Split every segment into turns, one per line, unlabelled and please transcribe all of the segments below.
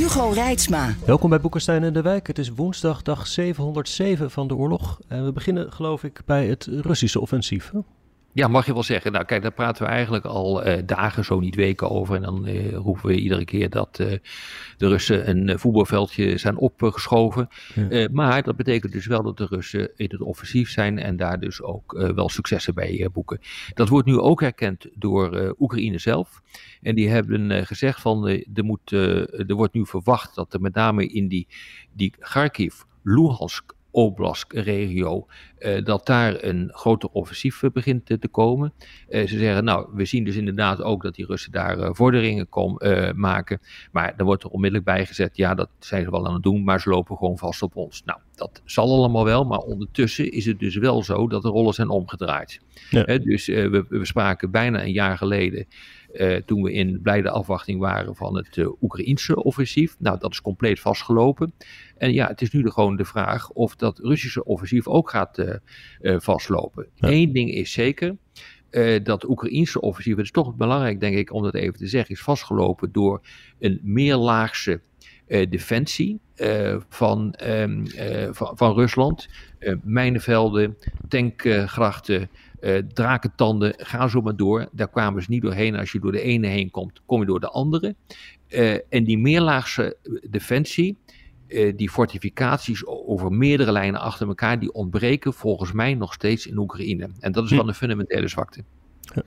Hugo Reitsma.
Welkom bij Boekenstein en de Wijk. Het is woensdag, dag 707 van de oorlog. En we beginnen, geloof ik, bij het Russische offensief.
Ja, mag je wel zeggen. Nou, kijk, daar praten we eigenlijk al uh, dagen, zo niet weken over. En dan uh, roepen we iedere keer dat uh, de Russen een voetbalveldje zijn opgeschoven. Ja. maar dat betekent dus wel dat de Russen in het offensief zijn en daar dus ook wel successen bij boeken. Dat wordt nu ook herkend door Oekraïne zelf. En die hebben gezegd van, er, moet, er wordt nu verwacht dat er met name in die, die Kharkiv, Luhansk Oblast-regio, uh, dat daar een groter offensief uh, begint te, komen. Uh, ze zeggen, nou, we zien dus inderdaad ook dat die Russen daar vorderingen kom, maken. Maar dan wordt er onmiddellijk bijgezet, ja, dat zijn ze wel aan het doen, maar ze lopen gewoon vast op ons. Nou, dat zal allemaal wel, maar ondertussen is het dus wel zo dat de rollen zijn omgedraaid. Ja. dus we, we spraken bijna een jaar geleden uh, toen we in blijde afwachting waren van het uh, Oekraïense offensief. Nou, dat is compleet vastgelopen. En ja, het is nu de, gewoon de vraag of dat Russische offensief ook gaat uh, vastlopen. Ja. Eén ding is zeker. dat Oekraïense offensief, het is toch belangrijk denk ik om dat even te zeggen, is vastgelopen door een meerlaagse defensie van, um, van, van, Rusland. mijnenvelden, tankgrachten, uh, drakentanden, ga zo maar door. Daar kwamen ze niet doorheen. Als je door de ene heen komt, kom je door de andere. Uh, en die meerlaagse defensie, uh, die fortificaties over meerdere lijnen achter elkaar, die ontbreken volgens mij nog steeds in Oekraïne. En dat is hm. wel een fundamentele zwakte.
Ja.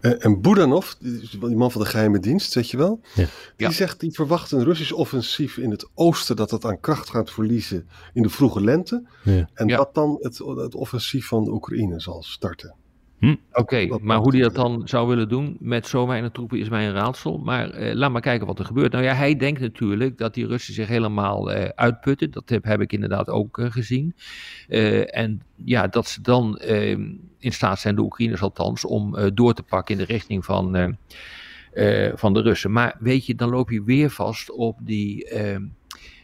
Uh, en Budanov, die man van de geheime dienst, weet je wel, ja. die ja. zegt die verwacht een Russisch offensief in het oosten dat het aan kracht gaat verliezen in de vroege lente. Ja. En dat dan het, het offensief van de Oekraïne zal starten.
Hm. Oké, okay, maar hoe hij dat dan zou willen doen met zo weinig troepen is mij een raadsel. Maar eh, laat maar kijken wat er gebeurt. Nou ja, hij denkt natuurlijk dat die Russen zich helemaal eh, uitputten. Dat heb, heb, ik inderdaad ook uh, gezien. en ja, dat ze dan ehm, in staat zijn, de Oekraïners althans, om door te pakken in de richting van, van de Russen. Maar weet je, dan loop je weer vast op die ehm,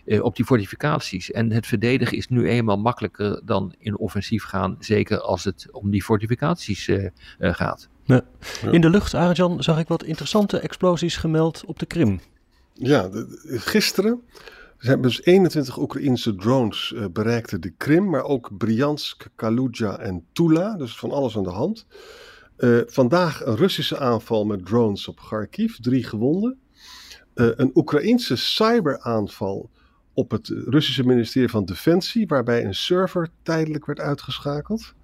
uh, op die fortificaties. En het verdedigen is nu eenmaal makkelijker dan in offensief gaan, zeker als het om die fortificaties uh, uh, gaat.
Ja. In de lucht, Arjan, zag ik wat interessante explosies gemeld op de Krim.
Ja, de, gisteren zijn dus 21 Oekraïnse drones uh, bereikten de Krim, maar ook Bryansk, Kaluga en Tula, dus van alles aan de hand. Uh, vandaag een Russische aanval met drones op Kharkiv, drie gewonden. Uh, een Oekraïnse cyberaanval op het Russische ministerie van Defensie, waarbij een server tijdelijk werd uitgeschakeld.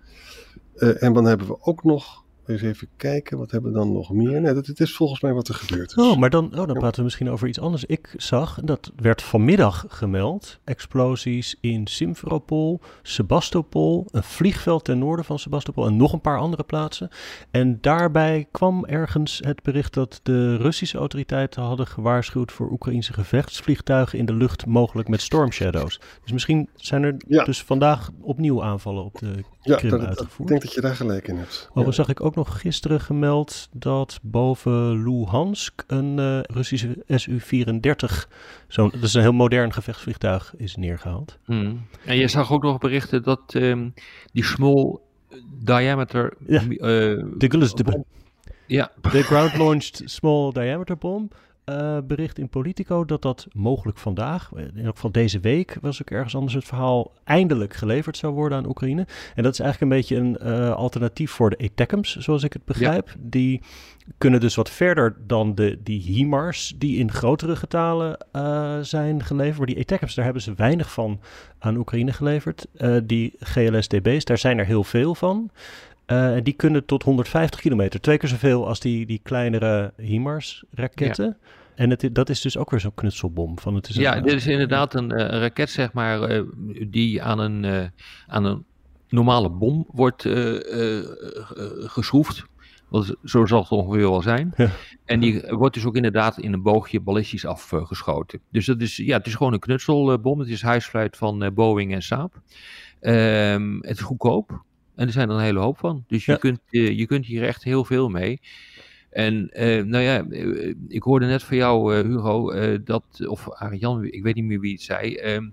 Uh, en dan hebben we ook nog eens even kijken, wat hebben we dan nog meer? Nee, dat, het is volgens mij wat er gebeurd is.
Oh, maar dan, oh, dan praten we misschien over iets anders. Ik zag, dat werd vanmiddag gemeld, explosies in Simferopol, Sebastopol, een vliegveld ten noorden van Sebastopol en nog een paar andere plaatsen. En daarbij kwam ergens het bericht dat de Russische autoriteiten hadden gewaarschuwd voor Oekraïnse gevechtsvliegtuigen in de lucht, mogelijk met Storm Shadows. Dus misschien zijn er ja. dus vandaag opnieuw aanvallen op de
ja,
Krim
dat,
uitgevoerd.
Ik denk dat je daar gelijk in hebt.
Overigens ja. zag ik ook nog gisteren gemeld dat boven Luhansk een uh, Russische Su-34, zo'n, dat is een heel modern gevechtsvliegtuig, is neergehaald.
Hmm. En je zag ook nog berichten dat um, die small diameter...
Ja, uh, de,
ja.
de ground-launched small diameter bomb uh, bericht in Politico dat dat mogelijk vandaag, in elk geval deze week, was ook ergens anders het verhaal, eindelijk geleverd zou worden aan Oekraïne. En dat is eigenlijk een beetje een uh, alternatief voor de ETECMS, zoals ik het begrijp. Ja. Die kunnen dus wat verder dan de, die HIMARS, die in grotere getalen uh, zijn geleverd. Maar die ETECMS, daar hebben ze weinig van aan Oekraïne geleverd. die GLSDB's, daar zijn er heel veel van. Uh, die kunnen tot 150 kilometer, twee keer zoveel als die, die kleinere HIMARS-raketten. Ja. En het, dat is dus ook weer zo'n knutselbom. Van het is
ja,
een,
dit is inderdaad een, uh, raket, zeg maar, uh, die aan een, uh, aan een normale bom wordt geschroefd. Want zo zal het ongeveer wel zijn.
Ja.
En die wordt dus ook inderdaad in een boogje ballistisch afgeschoten. Dus dat is, ja, het is gewoon een knutselbom. Het is huisfluit van eh, Boeing en Saab. Ehm, het is goedkoop. En er zijn er een hele hoop van. Dus je,
Ja.
kunt, eh, je kunt hier echt heel veel mee. En eh, nou ja, eh, ik hoorde net van jou, eh, Hugo, dat, of Arjan, ik weet niet meer wie het zei. ehm,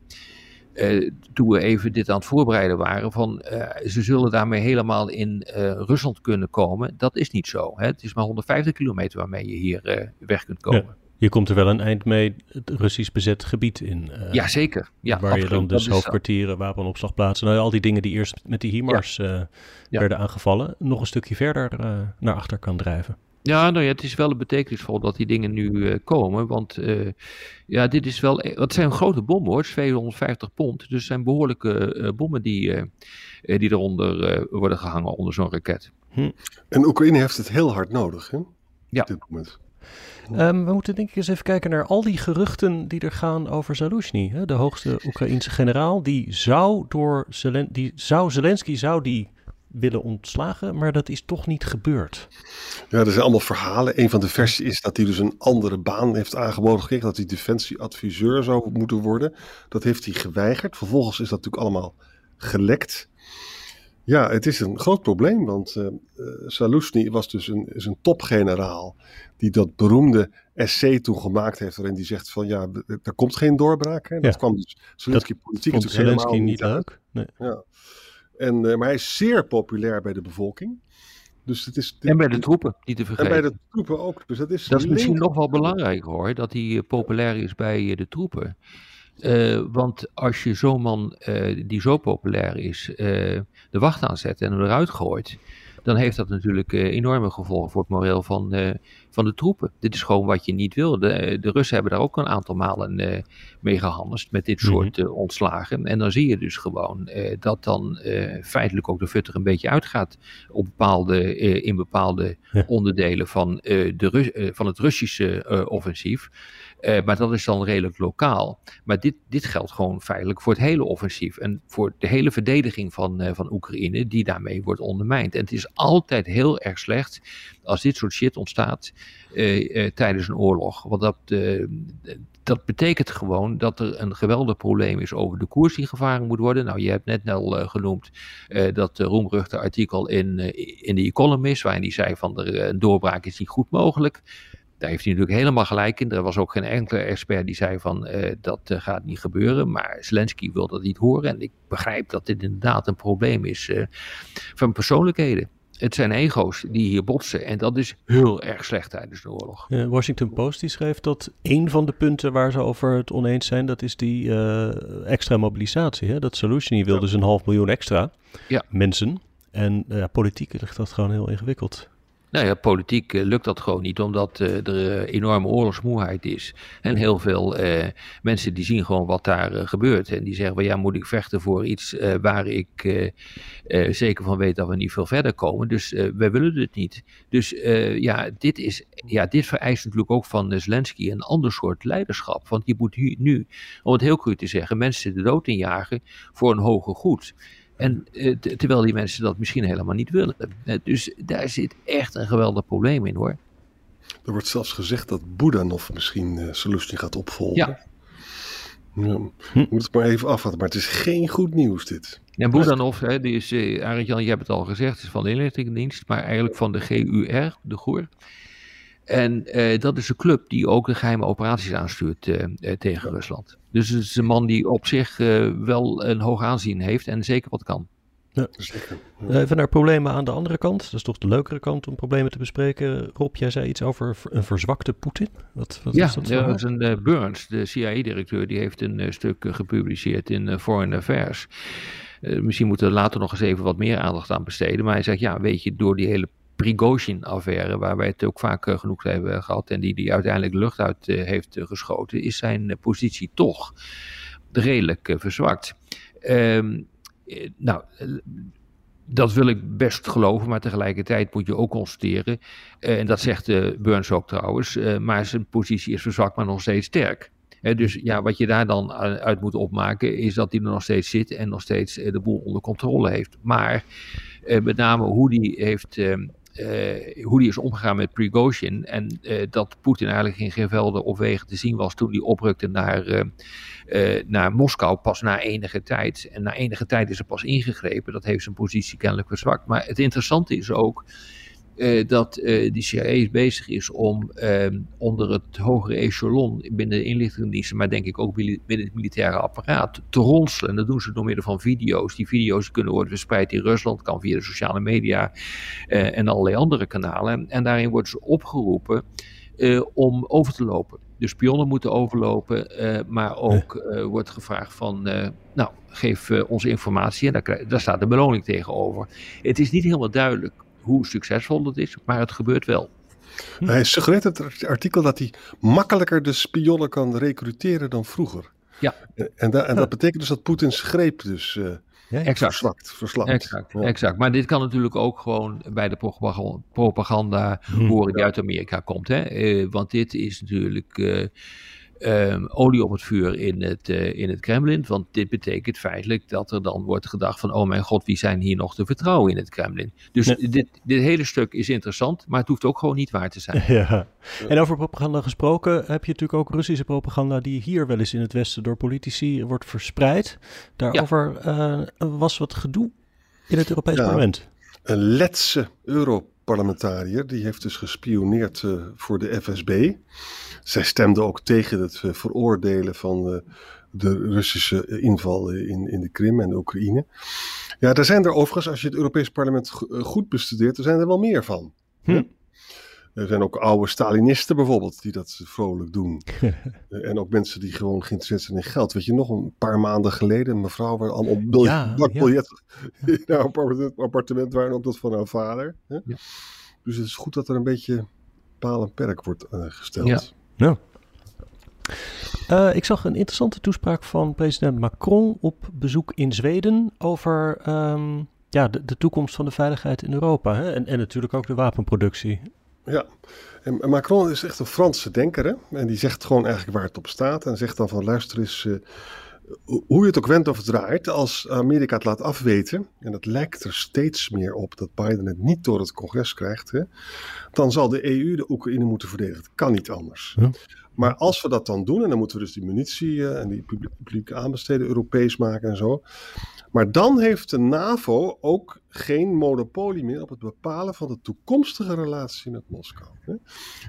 eh, toen we even dit aan het voorbereiden waren, van ze zullen daarmee helemaal in Rusland kunnen komen. Dat is niet zo. Hè? Het is maar 150 kilometer waarmee je hier weg kunt komen.
Je komt er wel een eind mee het Russisch bezet gebied in.
Ja, zeker. Ja,
waar je dan dus hoofdkwartieren, wapenopslagplaatsen, nou, al die dingen die eerst met die HIMARS
Ja.
werden aangevallen, nog een stukje verder naar achter kan drijven.
Ja, nou ja, het is wel betekenisvol dat die dingen nu eh, komen. Want eh, ja, dit is wel. Het zijn grote bommen hoor, het is 250 pond. Dus het zijn behoorlijke eh, bommen die, die eronder eh, worden gehangen onder zo'n raket.
En Oekraïne heeft het heel hard nodig, hè?
Ja.
Op dit moment.
Ehm, we moeten denk ik eens even kijken naar al die geruchten die er gaan over Zaluzhny, hè, de hoogste Oekraïense generaal. Die zou door Zelen die zou Zelensky zou die willen ontslagen, maar dat is toch niet gebeurd.
Ja, er zijn allemaal verhalen. Een van de versies is dat hij dus een andere baan heeft aangeboden gekregen. Dat hij defensieadviseur zou moeten worden. Dat heeft hij geweigerd. Vervolgens is dat natuurlijk allemaal gelekt. Ja, het is een groot probleem. Want Saluzhny was dus een, is een topgeneraal. Die dat beroemde essay toen gemaakt heeft. Waarin hij zegt van ja, er komt geen doorbraak. Hè. Dat
Ja.
kwam dus Zelensky politiek natuurlijk
Zelensky
helemaal
niet
uit.
leuk? Nee.
Ja. En, eh, maar hij is zeer populair bij de bevolking. Dus het is, dit-
En bij de troepen, niet te
en
vergeten.
bij de troepen ook. Dus dat is,
Dat is misschien nog wel belangrijk hoor, dat hij eh, populair is bij eh, de troepen. Want als je zo'n man die zo populair is, de wacht aanzet en hem eruit gooit, dan heeft dat natuurlijk eh, enorme gevolgen voor het moreel van, eh, van de troepen. Dit is gewoon wat je niet wil. De, de Russen hebben daar ook een aantal malen eh, mee gehandeld met dit
Mhm.
soort eh, ontslagen. En dan zie je dus gewoon eh, dat dan eh, feitelijk ook de futter een beetje uitgaat op bepaalde, eh, in bepaalde
Ja.
onderdelen van, eh, de Rus- eh, van het Russische eh, offensief. Eh, maar dat is dan redelijk lokaal. Maar dit, dit geldt gewoon feitelijk voor het hele offensief. En voor de hele verdediging van, eh, van Oekraïne, die daarmee wordt ondermijnd. En het is altijd heel erg slecht als dit soort shit ontstaat eh, tijdens een oorlog. Want dat, dat betekent gewoon dat er een geweldig probleem is over de koers die gevaren moet worden. Nou, je hebt net al genoemd eh, dat uh, roemruchte artikel in, in The Economist, waarin hij zei van er, een doorbraak is niet goed mogelijk. Daar heeft hij natuurlijk helemaal gelijk in. Er was ook geen enkele expert die zei van eh, dat eh, gaat niet gebeuren. Maar Zelensky wil dat niet horen. En ik begrijp dat dit inderdaad een probleem is eh, van persoonlijkheden. Het zijn ego's die hier botsen. En dat is heel erg slecht tijdens de oorlog.
Washington Post die schreef dat een van de punten waar ze over het oneens zijn, dat is die extra mobilisatie. Hè? Dat Solution wil
Ja.
dus een half miljoen extra
Ja.
mensen. En politiek ligt dat gewoon heel ingewikkeld.
Nou ja, politiek eh, lukt dat gewoon niet, omdat eh, er eh, enorme oorlogsmoeheid is. En heel veel mensen die zien gewoon wat daar gebeurt. En die zeggen, van, ja, moet ik vechten voor iets waar ik zeker van weet dat we niet veel verder komen. Dus wij willen het niet. Dus ja, dit is, ja, dit vereist natuurlijk ook van Zelensky een ander soort leiderschap. Want je moet hu- nu, om het heel cru te zeggen, mensen de dood injagen voor een hoger goed. En eh, terwijl die mensen dat misschien helemaal niet willen. Eh, dus daar zit echt een geweldig probleem in hoor.
Er wordt zelfs gezegd dat Budanov misschien uh, Solution gaat opvolgen.
Ja.
ja. Je moet het maar even afwachten. Maar het is geen goed nieuws dit.
En Budanov, hè, die is, eh, Arend-Jan, je hebt het al gezegd, is van de inlichtingendienst, maar eigenlijk van de GUR, de GOER. En eh, dat is een club die ook de geheime operaties aanstuurt eh, eh, tegen Rusland. Dus het is een man die op zich eh, wel een hoog aanzien heeft en zeker wat kan.
Zeker.
Even naar problemen aan de andere kant. Dat is toch de leukere kant om problemen te bespreken. Rob, jij zei iets over een verzwakte Poetin. Wat, wat
Ja,
is dat?
is een Burns, de CIA-directeur, die heeft een stuk gepubliceerd in Foreign Affairs. Eh, misschien moeten we later nog eens even wat meer aandacht aan besteden. Maar hij zegt, ja, weet je, door die hele Prigozhin-affaire, waar wij het ook vaak eh, genoeg hebben gehad en die die uiteindelijk de lucht uit eh, heeft eh, geschoten, is zijn positie toch redelijk verzwakt. Ehm, eh, nou, dat wil ik best geloven, maar tegelijkertijd moet je ook constateren, en dat zegt Burns ook trouwens, maar zijn positie is verzwakt, maar nog steeds sterk. Dus ja, wat je daar dan uit moet opmaken, is dat hij er nog steeds zit en nog steeds de boel onder controle heeft. Maar met name hoe die heeft uh, hoe die is omgegaan met Prigozhin. En dat Poetin eigenlijk in geen velden of wegen te zien was toen hij oprukte naar, naar Moskou pas na enige tijd. En na enige tijd is er pas ingegrepen. Dat heeft zijn positie kennelijk verzwakt. Maar het interessante is ook uh, dat uh, de CIA bezig is om uh, onder het hogere echelon binnen de inlichtingendiensten, maar denk ik ook binnen het militaire apparaat, te ronselen. En dat doen ze door middel van video's. Die video's kunnen worden verspreid in Rusland, kan via de sociale media eh, en allerlei andere kanalen. En daarin worden ze opgeroepen om over te lopen. De spionnen moeten overlopen, maar ook wordt gevraagd van, nou, geef onze informatie en daar, daar staat de beloning tegenover. Het is niet helemaal duidelijk hoe succesvol het is, maar het gebeurt wel.
Hij suggereert het artikel dat hij makkelijker de spionnen kan recruteren dan vroeger.
Ja.
En, en dat betekent dus dat Poetins greep dus uh, ja, exact. verzwakt, verslapt.
Exact, exact. Maar dit kan natuurlijk ook gewoon bij de propaganda hmm. horen die uit Amerika komt. Hè? Uh, want dit is natuurlijk... Uh, um, olie op het vuur in het, uh, in het Kremlin. Want dit betekent feitelijk dat er dan wordt gedacht van, oh mijn god, wie zijn hier nog te vertrouwen in het Kremlin? Dus dit, dit hele stuk is interessant, maar het hoeft ook gewoon niet waar te zijn.
Ja. En over propaganda gesproken, heb je natuurlijk ook Russische propaganda die hier wel eens in het Westen door politici wordt verspreid. Daarover uh, was wat gedoe in het Europees parlement.
Een letse Europarlementariër, die heeft dus gespioneerd uh, voor de FSB. Zij stemde ook tegen het eh, veroordelen van eh, de Russische inval in, in de Krim en de Oekraïne. Ja, daar zijn er overigens, als je het Europees Parlement goed bestudeert, er zijn er wel meer van. Hm. Er zijn ook oude Stalinisten bijvoorbeeld die dat vrolijk doen. en ook mensen die gewoon geïnteresseerd zijn in geld. Weet je, nog een paar maanden geleden een mevrouw waar allemaal biljet, ja, ja. in haar appartement, appartement waren, ook dat van haar vader. Hè? Ja. Dus het is goed dat er een beetje paal en perk wordt uh, gesteld.
Ja. Ja. Uh, ik zag een interessante toespraak van president Macron op bezoek in Zweden over um, ja, de, de, toekomst van de veiligheid in Europa. Hè? En, en natuurlijk ook de wapenproductie.
Ja, en Macron is echt een Franse denker. En die zegt gewoon eigenlijk waar het op staat. En zegt dan van luister eens, uh, hoe je het ook wendt of draait, als Amerika het laat afweten, en dat lijkt er steeds meer op dat Biden het niet door het congres krijgt, hè, dan zal de EU de Oekraïne moeten verdedigen. Het kan niet anders. Maar als we dat dan doen, en dan moeten we dus die munitie uh, en die publieke aanbesteden Europees maken en zo. Maar dan heeft de NAVO ook geen monopolie meer op het bepalen van de toekomstige relatie met Moskou. Hè.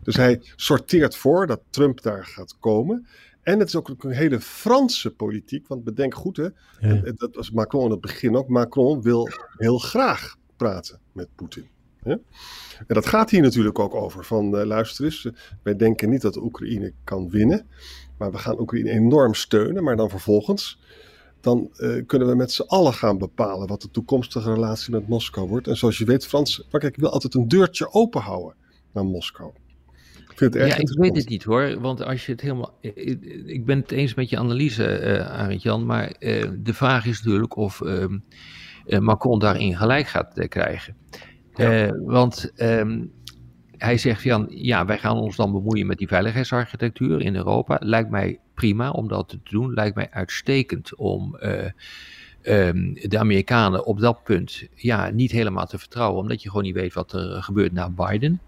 Dus hij sorteert voor dat Trump daar gaat komen. En het is ook een hele Franse politiek, want bedenk goed, hè, en, dat was Macron in het begin ook. Macron wil heel graag praten met Poetin. Hè? En dat gaat hier natuurlijk ook over. Van uh, luister eens, wij denken niet dat de Oekraïne kan winnen, maar we gaan Oekraïne enorm steunen. Maar dan vervolgens, dan uh, kunnen we met z'n allen gaan bepalen wat de toekomstige relatie met Moskou wordt. En zoals je weet, Frans, ik wil altijd een deurtje open houden naar Moskou
ja, ik weet het niet hoor. Want als je het helemaal. Ik, ben het eens met je analyse, uh, Arend Jan. Maar uh, de vraag is natuurlijk of uh, Macron daarin gelijk gaat krijgen. Ja. want um, hij zegt van ja, wij gaan ons dan bemoeien met die veiligheidsarchitectuur in Europa. Lijkt mij prima om dat te doen. Lijkt mij uitstekend om. Um, de Amerikanen op dat punt ja, niet helemaal te vertrouwen, omdat je gewoon niet weet wat er gebeurt na Biden.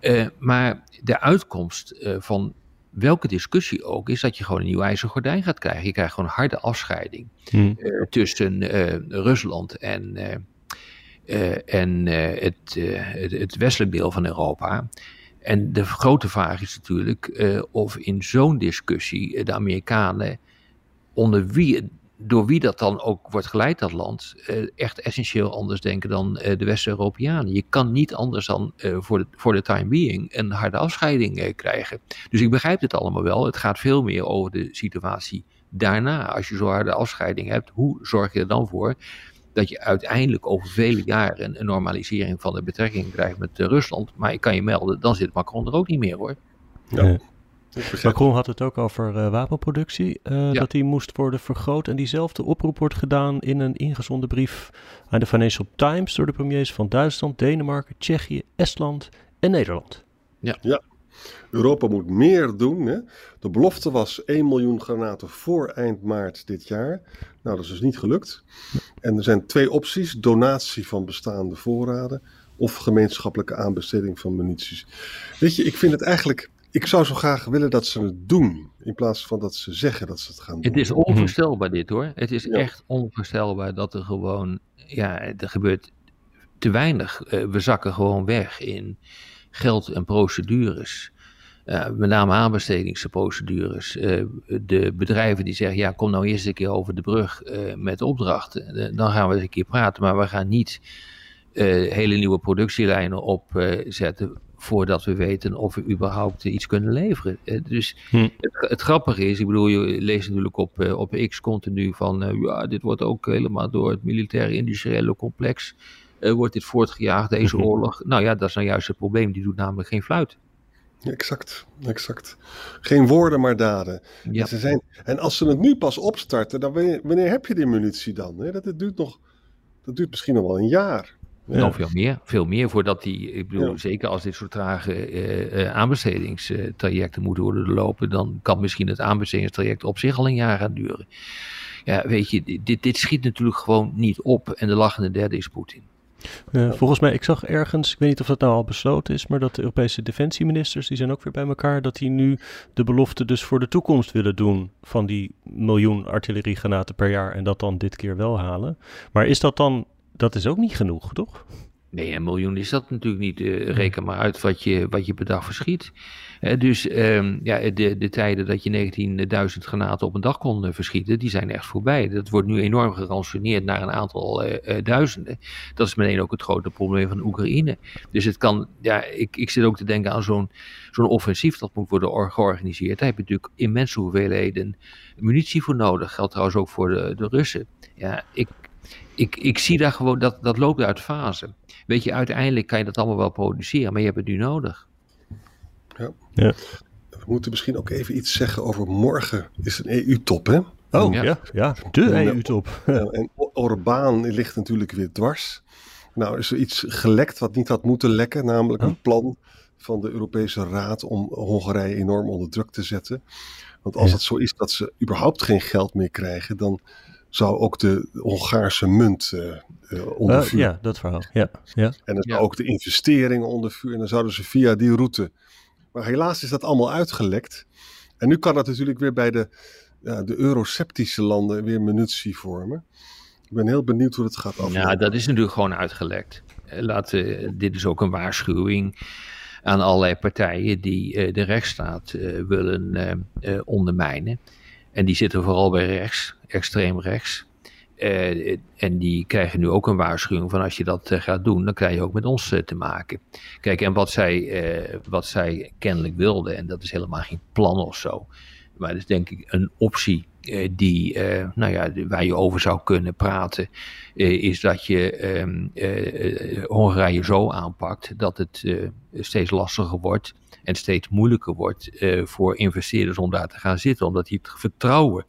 Uh, maar de uitkomst uh, van welke discussie ook is dat je gewoon een nieuw ijzeren gordijn gaat krijgen. Je krijgt gewoon een harde afscheiding hmm. uh, tussen Rusland en, en het, het, het, westelijk deel van Europa. En de grote vraag is natuurlijk of in zo'n discussie de Amerikanen onder wie door wie dat dan ook wordt geleid, dat land, uh, echt essentieel anders denken dan uh, de West-Europeanen. Je kan niet anders dan uh, voor, de, voor de time being een harde afscheiding krijgen. Dus ik begrijp het allemaal wel. Het gaat veel meer over de situatie daarna. Als je zo'n harde afscheiding hebt, hoe zorg je er dan voor dat je uiteindelijk over vele jaren een normalisering van de betrekking krijgt met Rusland? Maar ik kan je melden, dan zit Macron er ook niet meer hoor.
Ja. Macron had het ook over uh, wapenproductie, uh, dat die moest worden vergroot. En diezelfde oproep wordt gedaan in een ingezonden brief aan de Financial Times door de premiers van Duitsland, Denemarken, Tsjechië, Estland en Nederland.
Ja. ja. Europa moet meer doen. Hè? De belofte was 1 miljoen granaten voor eind maart dit jaar. Nou, dat is dus niet gelukt. En er zijn twee opties: donatie van bestaande voorraden of gemeenschappelijke aanbesteding van munities. Weet je, ik vind het eigenlijk. Ik zou zo graag willen dat ze het doen, in plaats van dat ze zeggen dat ze het gaan doen.
Het is onvoorstelbaar dit hoor. Het is echt onvoorstelbaar dat er gewoon, ja, er gebeurt te weinig. Uh, we zakken gewoon weg in geld en procedures. Uh, met name aanbestedingsprocedures. Uh, de bedrijven die zeggen, ja, kom nou eerst een keer over de brug uh, met opdrachten. dan gaan we eens een keer praten, maar we gaan niet hele nieuwe productielijnen opzetten voordat we weten of we überhaupt iets kunnen leveren. dus hm. het, het, grappige is, ik bedoel, je leest natuurlijk op, op X continu van, ja, dit wordt ook helemaal door het militaire industriële complex, wordt dit voortgejaagd, deze oorlog. Nou ja, dat is nou juist het probleem, die doet namelijk geen fluit.
Exact, exact. Geen woorden, maar daden. Ja. En, ze zijn, en als ze het nu pas opstarten, dan wanneer, wanneer heb je die munitie dan? Dat, dat, duurt nog, dat duurt misschien nog wel een jaar.
Ja. Nog veel meer, veel meer voordat die, ik bedoel, zeker als dit soort trage uh, uh, aanbestedingstrajecten moeten worden lopen, dan kan misschien het aanbestedingstraject op zich al een jaar gaan duren. Ja, weet je, dit, dit schiet natuurlijk gewoon niet op en de lachende derde is Poetin.
Uh, volgens mij, ik zag ergens, ik weet niet of dat nou al besloten is, maar dat de Europese defensieministers, die zijn ook weer bij elkaar, dat die nu de belofte dus voor de toekomst willen doen van die miljoen artilleriegranaten per jaar en dat dan dit keer wel halen. Maar is dat dan, dat is ook niet genoeg, toch?
Nee, een miljoen is dat natuurlijk niet. Uh, reken maar uit wat je, wat je per dag verschiet dus um, ja, de, de tijden dat je 19.000 granaten op een dag kon uh, verschieten, die zijn echt voorbij. Dat wordt nu enorm geransoneerd naar een aantal uh, duizenden. Dat is meteen ook het grote probleem van Oekraïne. Dus het kan, ja, ik, ik zit ook te denken aan zo'n zo'n offensief dat moet worden georganiseerd. Daar heb je natuurlijk immense hoeveelheden munitie voor nodig. Geldt trouwens ook voor de, de Russen. Ja, ik, ik, ik zie daar gewoon, dat, dat loopt uit fase. Weet je, uiteindelijk kan je dat allemaal wel produceren, maar je hebt het nu nodig.
Ja. ja. We moeten misschien ook even iets zeggen over morgen is een EU-top, hè?
Oh, ja, ja, de EU-top.
en Orbán ligt natuurlijk weer dwars. Nou, is er iets gelekt wat niet had moeten lekken, namelijk een plan van de Europese Raad om Hongarije enorm onder druk te zetten. Want als het zo is dat ze überhaupt geen geld meer krijgen, dan zou ook de Hongaarse munt uh, uh, onder vuur.
ja, dat verhaal. Ja, ja.
En dan zou ook de investeringen onder vuur. En dan zouden ze via die route maar helaas is dat allemaal uitgelekt. En nu kan dat natuurlijk weer bij de, ja, de euroceptische landen weer munitie vormen. Ik ben heel benieuwd hoe het gaat aflopen.
Ja, dat is natuurlijk gewoon uitgelekt. Eh, Laten, dit is ook een waarschuwing aan allerlei partijen die uh, de rechtsstaat uh, willen uh, ondermijnen. En die zitten vooral bij rechts, extreem rechts. Uh, en die krijgen nu ook een waarschuwing van als je dat uh, gaat doen, dan krijg je ook met ons uh, te maken. Kijk, en wat zij, wat zij kennelijk wilden, en dat is helemaal geen plan of zo, maar dat is denk ik een optie die, nou ja, waar je over zou kunnen praten, is dat je um, Hongarije zo aanpakt dat het steeds lastiger wordt en steeds moeilijker wordt voor investeerders om daar te gaan zitten, omdat die het vertrouwen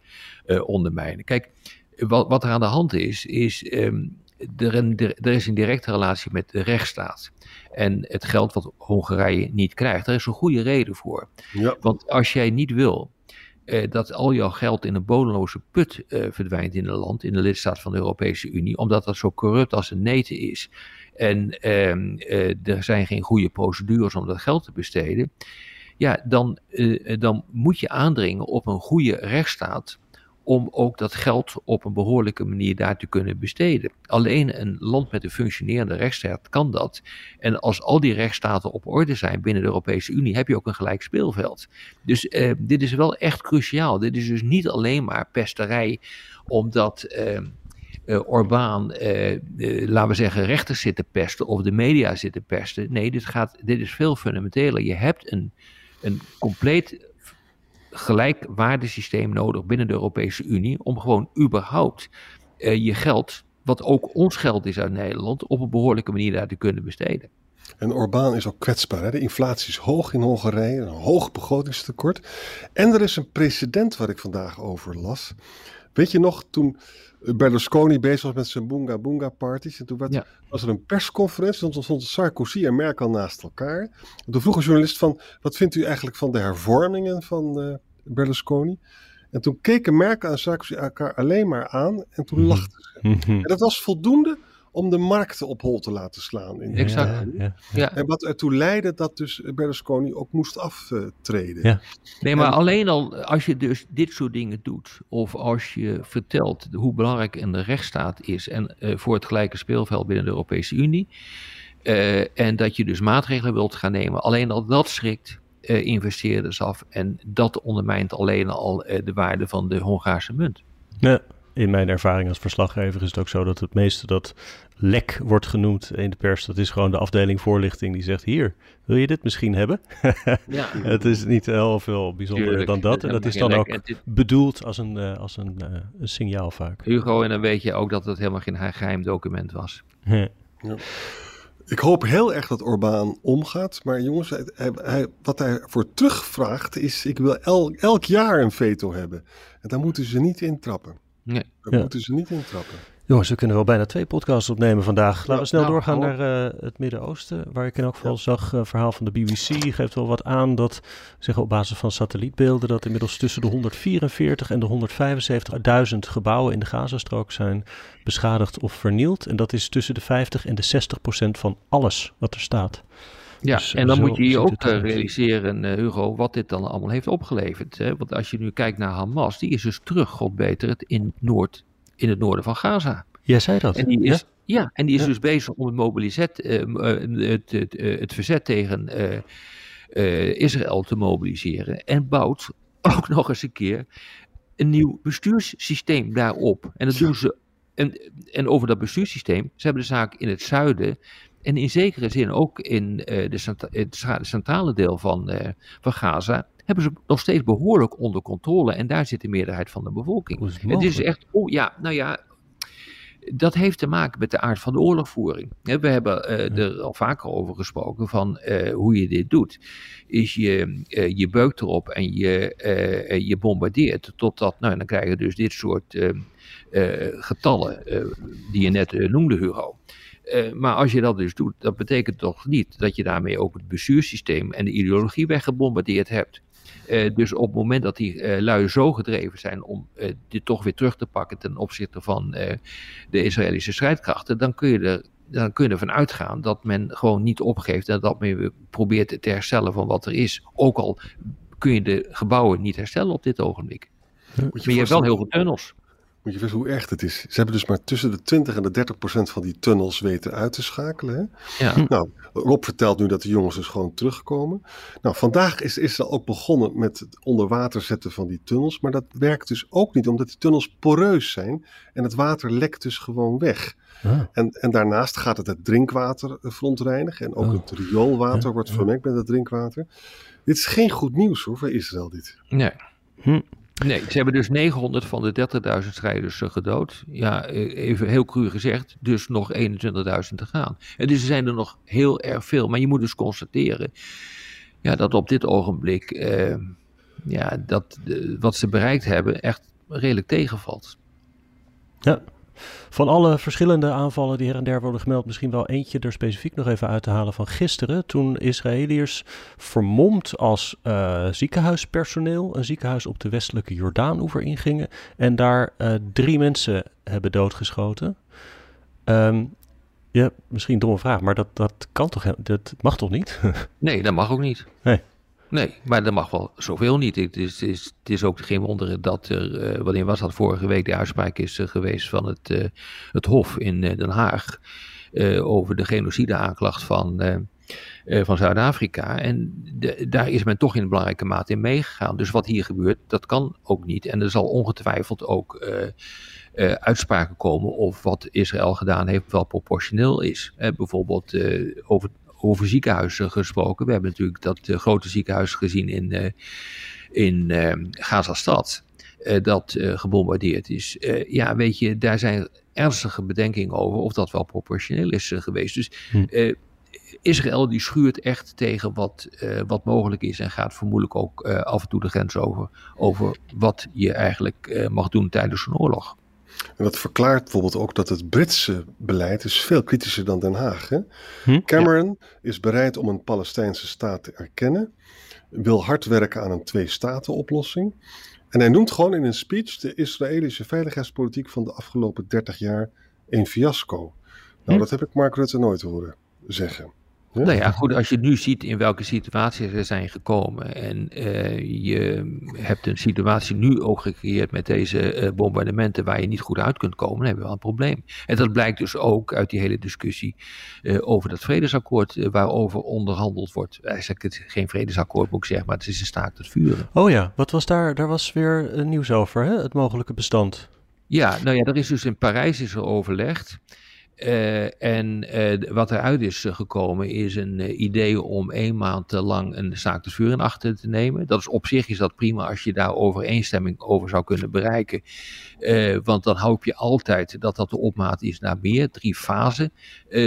ondermijnen. Kijk, wat, wat er aan de hand is, is um, er, een, er is een directe relatie met de rechtsstaat. En het geld wat Hongarije niet krijgt, daar is een goede reden voor. Ja. Want als jij niet wil uh, dat al jouw geld in een bodemloze put uh, verdwijnt in een land, in de lidstaat van de Europese Unie, omdat dat zo corrupt als een neten is. En uh, er zijn geen goede procedures om dat geld te besteden. Ja, dan, dan moet je aandringen op een goede rechtsstaat om ook dat geld op een behoorlijke manier daar te kunnen besteden. Alleen een land met een functionerende rechtsstaat kan dat. En als al die rechtsstaten op orde zijn binnen de Europese Unie, heb je ook een gelijk speelveld. Dus eh, dit is wel echt cruciaal. Dit is dus niet alleen maar pesterij, omdat. Uh, uh, Orbán, uh, laten we zeggen, rechters zitten pesten of de media zitten pesten. Nee, dit, gaat, dit is veel fundamenteler. Je hebt een, een compleet gelijkwaardesysteem nodig binnen de Europese Unie om gewoon überhaupt uh, je geld, wat ook ons geld is uit Nederland, op een behoorlijke manier daar te kunnen besteden.
En Orbán is ook kwetsbaar. Hè? De inflatie is hoog in Hongarije, een hoog begrotingstekort. En er is een precedent waar ik vandaag over las. Weet je nog, toen Berlusconi bezig was met zijn Boonga Boonga parties. En toen werd, was er een persconferentie, toen stond Sarkozy en Merkel naast elkaar. En toen vroeg een journalist van, wat vindt u eigenlijk van de hervormingen van uh, Berlusconi? En toen keken Merkel en Sarkozy elkaar alleen maar aan en toen mhm. lachten ze. Mhm. En dat was voldoende om de markten op hol te laten slaan. In
Exact.
Ja, ja,
Ja.
En wat ertoe leidde dat dus Berlusconi ook moest aftreden.
Ja.
Nee, maar
En-
alleen al als je dus dit soort dingen doet, of als je vertelt hoe belangrijk een rechtsstaat is en eh, voor het gelijke speelveld binnen de Europese Unie, eh, en dat je dus maatregelen wilt gaan nemen, alleen al dat schrikt eh, investeerders af en dat ondermijnt alleen al eh, de waarde van de Hongaarse munt.
Ja, in mijn ervaring als verslaggever is het ook zo dat het meeste dat lek wordt genoemd in de pers, dat is gewoon de afdeling voorlichting die zegt, hier, wil je dit misschien hebben?
Ja,
het is niet heel veel bijzonder
Tuurlijk.
dan dat. En dat is dan ook
dit-
bedoeld als een, eh, als een, eh, een signaal vaak.
Hugo, en dan weet je ook dat het helemaal geen geheim document was.
Ja.
Ik hoop heel erg dat Orbán omgaat. Maar jongens, hij, wat hij voor terugvraagt is: ik wil el- elk jaar een veto hebben. En daar moeten ze niet intrappen.
Nee.
Daar
Ja.
moeten ze niet intrappen.
Jongens, we kunnen wel bijna twee podcasts opnemen vandaag. Laten we snel
nou,
doorgaan naar eh, het Midden-Oosten, waar ik in elk geval zag, een verhaal van de BBC geeft wel wat aan dat, zeggen op basis van satellietbeelden, dat inmiddels tussen de 144 en de 175.000 gebouwen in de Gazastrook zijn beschadigd of vernield. En dat is tussen de 50 en de 60 procent van alles wat er staat.
Ja,
Dus, eh,
en dan moet je je ook realiseren, Hugo, wat dit dan allemaal heeft opgeleverd. Hè? Want als je nu kijkt naar Hamas, die is dus terug, god beter, het in, Noord, in het noorden van Gaza.
Jij zei dat.
En die is,
Ja?
ja? en die is
Ja.
dus bezig om het, mobilizet, eh, m- eh, het, het, eh, het verzet tegen eh, eh, Israël te mobiliseren. En bouwt ook nog eens een keer een nieuw bestuurssysteem daarop. En dat doen ze. En, en over dat bestuurssysteem, ze hebben de zaak in het zuiden. En in zekere zin ook in de, het centrale deel van, van Gaza. Hebben ze nog steeds behoorlijk onder controle. En daar zit de meerderheid van de bevolking.
Is het
Het is echt, oh ja, nou ja, dat heeft te maken met de aard van de oorlogvoering. We hebben eh, er al vaker over gesproken van eh, hoe je dit doet. Is je, eh, je beukt erop en je, je bombardeert totdat, nou dan krijg je dus dit soort getallen die je net noemde Hugo. Maar als je dat dus doet, dat betekent toch niet dat je daarmee ook het bestuurssysteem en de ideologie weggebombardeerd hebt. Eh, dus op het moment dat die eh, lui zo gedreven zijn om eh, dit toch weer terug te pakken ten opzichte van eh, de Israëlische strijdkrachten, dan kun je er dan kun je ervan uitgaan dat men gewoon niet opgeeft en dat men weer probeert te herstellen van wat er is. Ook al kun je de gebouwen niet herstellen op dit ogenblik.
Moet
Maar je hebt wel heel veel tunnels.
Moet je weten hoe erg het is. Ze hebben dus maar tussen de 20 en de 30 procent van die tunnels weten uit te schakelen. Hè?
Ja.
Nou, Rob vertelt nu dat de jongens dus gewoon terugkomen. Nou, vandaag is Israël ook begonnen met het onder water zetten van die tunnels. Maar dat werkt dus ook niet, omdat die tunnels poreus zijn. En het water lekt dus gewoon weg.
Ah.
En, en daarnaast gaat het het drinkwater verontreinigen. En ook
Oh.
het rioolwater
Ja,
wordt
ja.
vermengd met het drinkwater. Dit is geen goed nieuws hoor, voor Israël dit.
Nee.
Hm.
Nee, ze hebben dus 900 van de 30.000 strijders eh, gedood. Ja, eh, even heel cru gezegd, dus nog 21.000 te gaan. En dus er zijn er nog heel erg veel. Maar je moet dus constateren ja, dat op dit ogenblik eh, ja, dat, eh, wat ze bereikt hebben echt redelijk tegenvalt.
Ja. Van alle verschillende aanvallen die her en der worden gemeld, misschien wel eentje er specifiek nog even uit te halen van gisteren. Toen Israëliërs vermomd als eh, ziekenhuispersoneel een ziekenhuis op de westelijke Jordaanoever ingingen en daar eh, drie mensen hebben doodgeschoten. Ehm, ja, misschien een domme vraag, maar dat, dat kan toch, dat mag toch niet?
Nee, dat mag ook niet.
Nee.
Nee, maar dat mag wel zoveel niet. Het is, is, het is ook geen wonder dat er, eh, wanneer was dat vorige week, de uitspraak is eh, geweest van het, eh, het Hof in Den Haag over de genocide-aanklacht van, van Zuid-Afrika. En daar is men toch in belangrijke mate in meegegaan. Dus wat hier gebeurt, dat kan ook niet. En er zal ongetwijfeld ook uitspraken komen of wat Israël gedaan heeft wel proportioneel is. Bijvoorbeeld over over ziekenhuizen gesproken. We hebben natuurlijk dat eh, grote ziekenhuis gezien in, eh in eh Gaza-stad. dat gebombardeerd is. Ja, weet je, daar zijn ernstige bedenkingen over of dat wel proportioneel is geweest. Dus
Hm.
Israël die schuurt echt tegen wat, wat mogelijk is en gaat vermoedelijk ook af en toe de grens over, over wat je eigenlijk mag doen tijdens een oorlog.
En dat verklaart bijvoorbeeld ook dat het Britse beleid is veel kritischer dan Den Haag. Hè?
Hm?
Cameron is bereid om een Palestijnse staat te erkennen, wil hard werken aan een twee-staten-oplossing. En hij noemt gewoon in een speech de Israëlische veiligheidspolitiek van de afgelopen 30 jaar een fiasco. Nou, dat heb ik Mark Rutte nooit horen zeggen.
Nou ja, goed, als je nu ziet in welke situatie ze zijn gekomen en uh, je hebt een situatie nu ook gecreëerd met deze uh, bombardementen waar je niet goed uit kunt komen, dan hebben we wel een probleem. En dat blijkt dus ook uit die hele discussie uh, over dat vredesakkoord waarover onderhandeld wordt. Eigenlijk het geen vredesakkoord moet ik zeggen, maar het is een staakt het vuren.
Oh ja, wat was daar? Daar was weer nieuws over, hè? het mogelijke bestand.
Ja, nou ja, er is dus in Parijs is er overlegd. Uh, en uh, wat eruit is gekomen is een idee om één maand lang een zaak de vuur in achter te nemen. Dat is op zich is dat prima als je daar overeenstemming over zou kunnen bereiken. want dan hoop je altijd dat dat de opmaat is naar meer. Drie fasen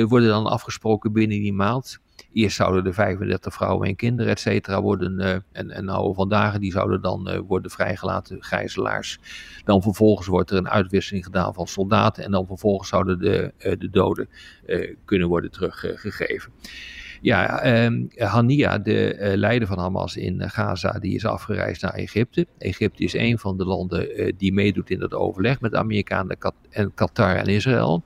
worden dan afgesproken binnen die maand. Eerst zouden de 35 vrouwen en kinderen, et cetera, worden. Uh, en, en nou, vandaag, die zouden dan uh, worden vrijgelaten, gijzelaars. Dan vervolgens wordt er een uitwisseling gedaan van soldaten. En dan vervolgens zouden de, uh, de doden kunnen worden teruggegeven. Ja, um, Hania, de leider van Hamas in Gaza, die is afgereisd naar Egypte. Egypte is een van de landen uh, die meedoet in dat overleg met de Amerikanen en Qatar en Israël.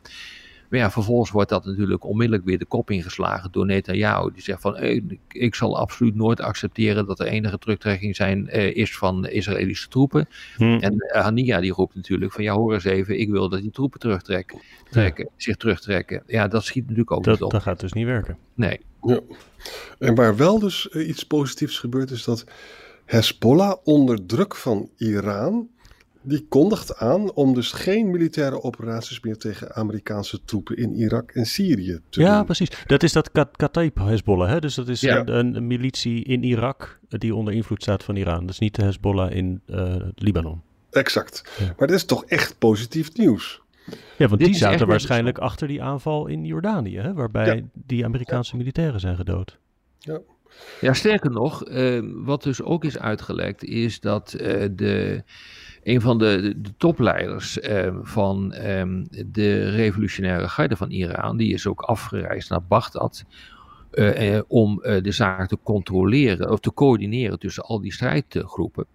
Maar ja, vervolgens wordt dat natuurlijk onmiddellijk weer de kop ingeslagen door Netanyahu. Die zegt van, hey, ik zal absoluut nooit accepteren dat er enige terugtrekking zijn, uh, is van Israëlische troepen. Hmm. En uh, Hania die roept natuurlijk van, ja hoor eens even, ik wil dat die troepen terugtrekken, trekken, ja. zich terugtrekken. Ja, dat schiet natuurlijk ook
dat,
niet op.
Dat gaat dus niet werken.
Nee.
Ja. En waar wel dus uh, iets positiefs gebeurt is dat Hezbollah onder druk van Iran die kondigt aan om dus geen militaire operaties meer tegen Amerikaanse troepen in Irak en Syrië te
ja,
doen.
Ja, precies. Dat is dat Kataib Hezbollah. Hè? Dus dat is ja. een, een, militie in Irak die onder invloed staat van Iran. Dat is niet de Hezbollah in uh, Libanon.
Exact. Ja. Maar dat is toch echt positief nieuws.
Ja, want Dit die zaten waarschijnlijk achter die aanval in Jordanië, hè? waarbij ja. die Amerikaanse militairen zijn gedood.
Ja.
Ja, sterker nog, uh, wat dus ook is uitgelekt, is dat uh, de een van de, de, de topleiders eh, van eh, de revolutionaire garde van Iran, die is ook afgereisd naar Bagdad. Uh, om de zaak te controleren of te coördineren tussen al die strijdgroepen.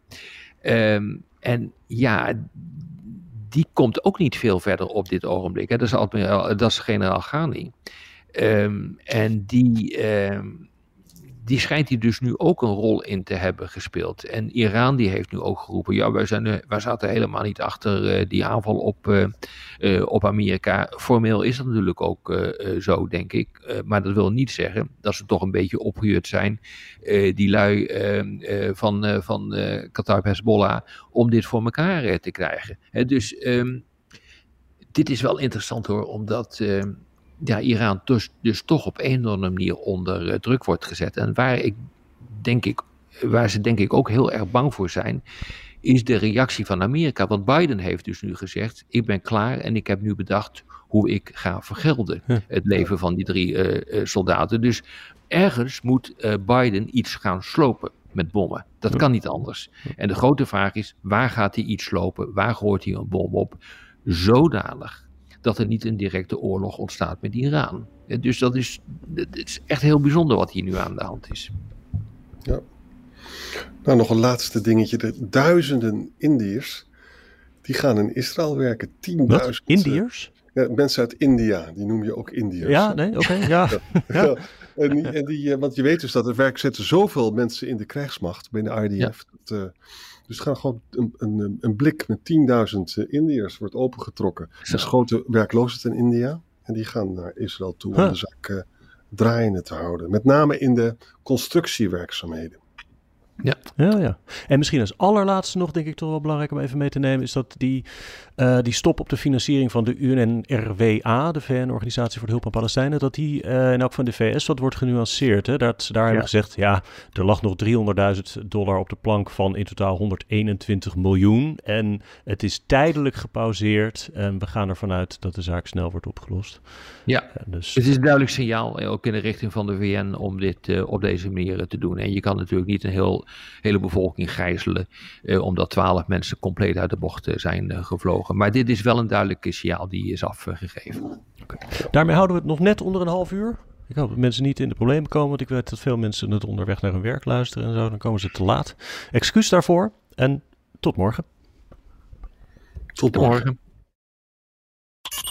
Um, en ja, die komt ook niet veel verder op dit ogenblik. Hè. Dat, is admiraal, dat is generaal Ghani. En die, die schijnt hier dus nu ook een rol in te hebben gespeeld. En Iran die heeft nu ook geroepen, ja wij, zijn, wij zaten helemaal niet achter uh, die aanval op, uh, op Amerika. Formeel is dat natuurlijk ook zo, denk ik. maar dat wil niet zeggen dat ze toch een beetje opgehuurd zijn, die lui van, van Qatar Hezbollah, om dit voor elkaar te krijgen. Dus um, dit is wel interessant hoor, omdat ja, Iran dus, dus toch op een of andere manier onder uh, druk wordt gezet. En waar, ik, denk ik, waar ze denk ik ook heel erg bang voor zijn, is de reactie van Amerika. Want Biden heeft dus nu gezegd, ik ben klaar en ik heb nu bedacht hoe ik ga vergelden het leven van die drie uh, uh, soldaten. Dus ergens moet Biden iets gaan slopen met bommen. Dat kan niet anders. En de grote vraag is, waar gaat hij iets slopen? Waar gooit hij een bom op? Zodanig dat er niet een directe oorlog ontstaat met Iran. Dus dat is, dat is echt heel bijzonder wat hier nu aan de hand is.
Ja. Nou, nog een laatste dingetje. De duizenden Indiërs, die gaan in Israël werken. 10.000.
Indiërs?
Ja, mensen uit India, die noem je ook Indiërs.
Ja, nee, oké, okay, ja.
ja. ja. En die, en die, want je weet dus dat er werk zitten zoveel mensen in de krijgsmacht binnen IDF. Ja. Dat, uh, dus gaan gewoon een, een, een blik met 10.000 Indiërs wordt opengetrokken. Er is grote werkloosheid in India. En die gaan naar Israël toe huh. om de zaak uh, draaiende te houden. Met name in de constructiewerkzaamheden.
Ja. ja, ja. En misschien als allerlaatste nog, denk ik toch wel belangrijk om even mee te nemen, is dat die, uh, die stop op de financiering van de UNRWA, de VN-organisatie voor de hulp aan Palestijnen, dat die uh, in elk van de VS wat wordt genuanceerd. Hè? Dat daar ja. hebben gezegd, ja, er lag nog 300.000 dollar op de plank van in totaal 121 miljoen. En het is tijdelijk gepauzeerd en we gaan ervan uit dat de zaak snel wordt opgelost.
Ja, ja dus... het is een duidelijk signaal, ook in de richting van de VN, om dit op deze manier te doen. En je kan natuurlijk niet een heel hele bevolking gijzelen, eh, omdat twaalf mensen compleet uit de bocht zijn uh, Maar dit is wel een duidelijke signaal die is afgegeven.
Okay. Daarmee houden we het nog net onder een half uur. Ik hoop dat mensen niet in de problemen komen, want ik weet dat veel mensen het onderweg naar hun werk luisteren en zo. Dan komen ze te laat. Excuus daarvoor en tot morgen.
Tot morgen.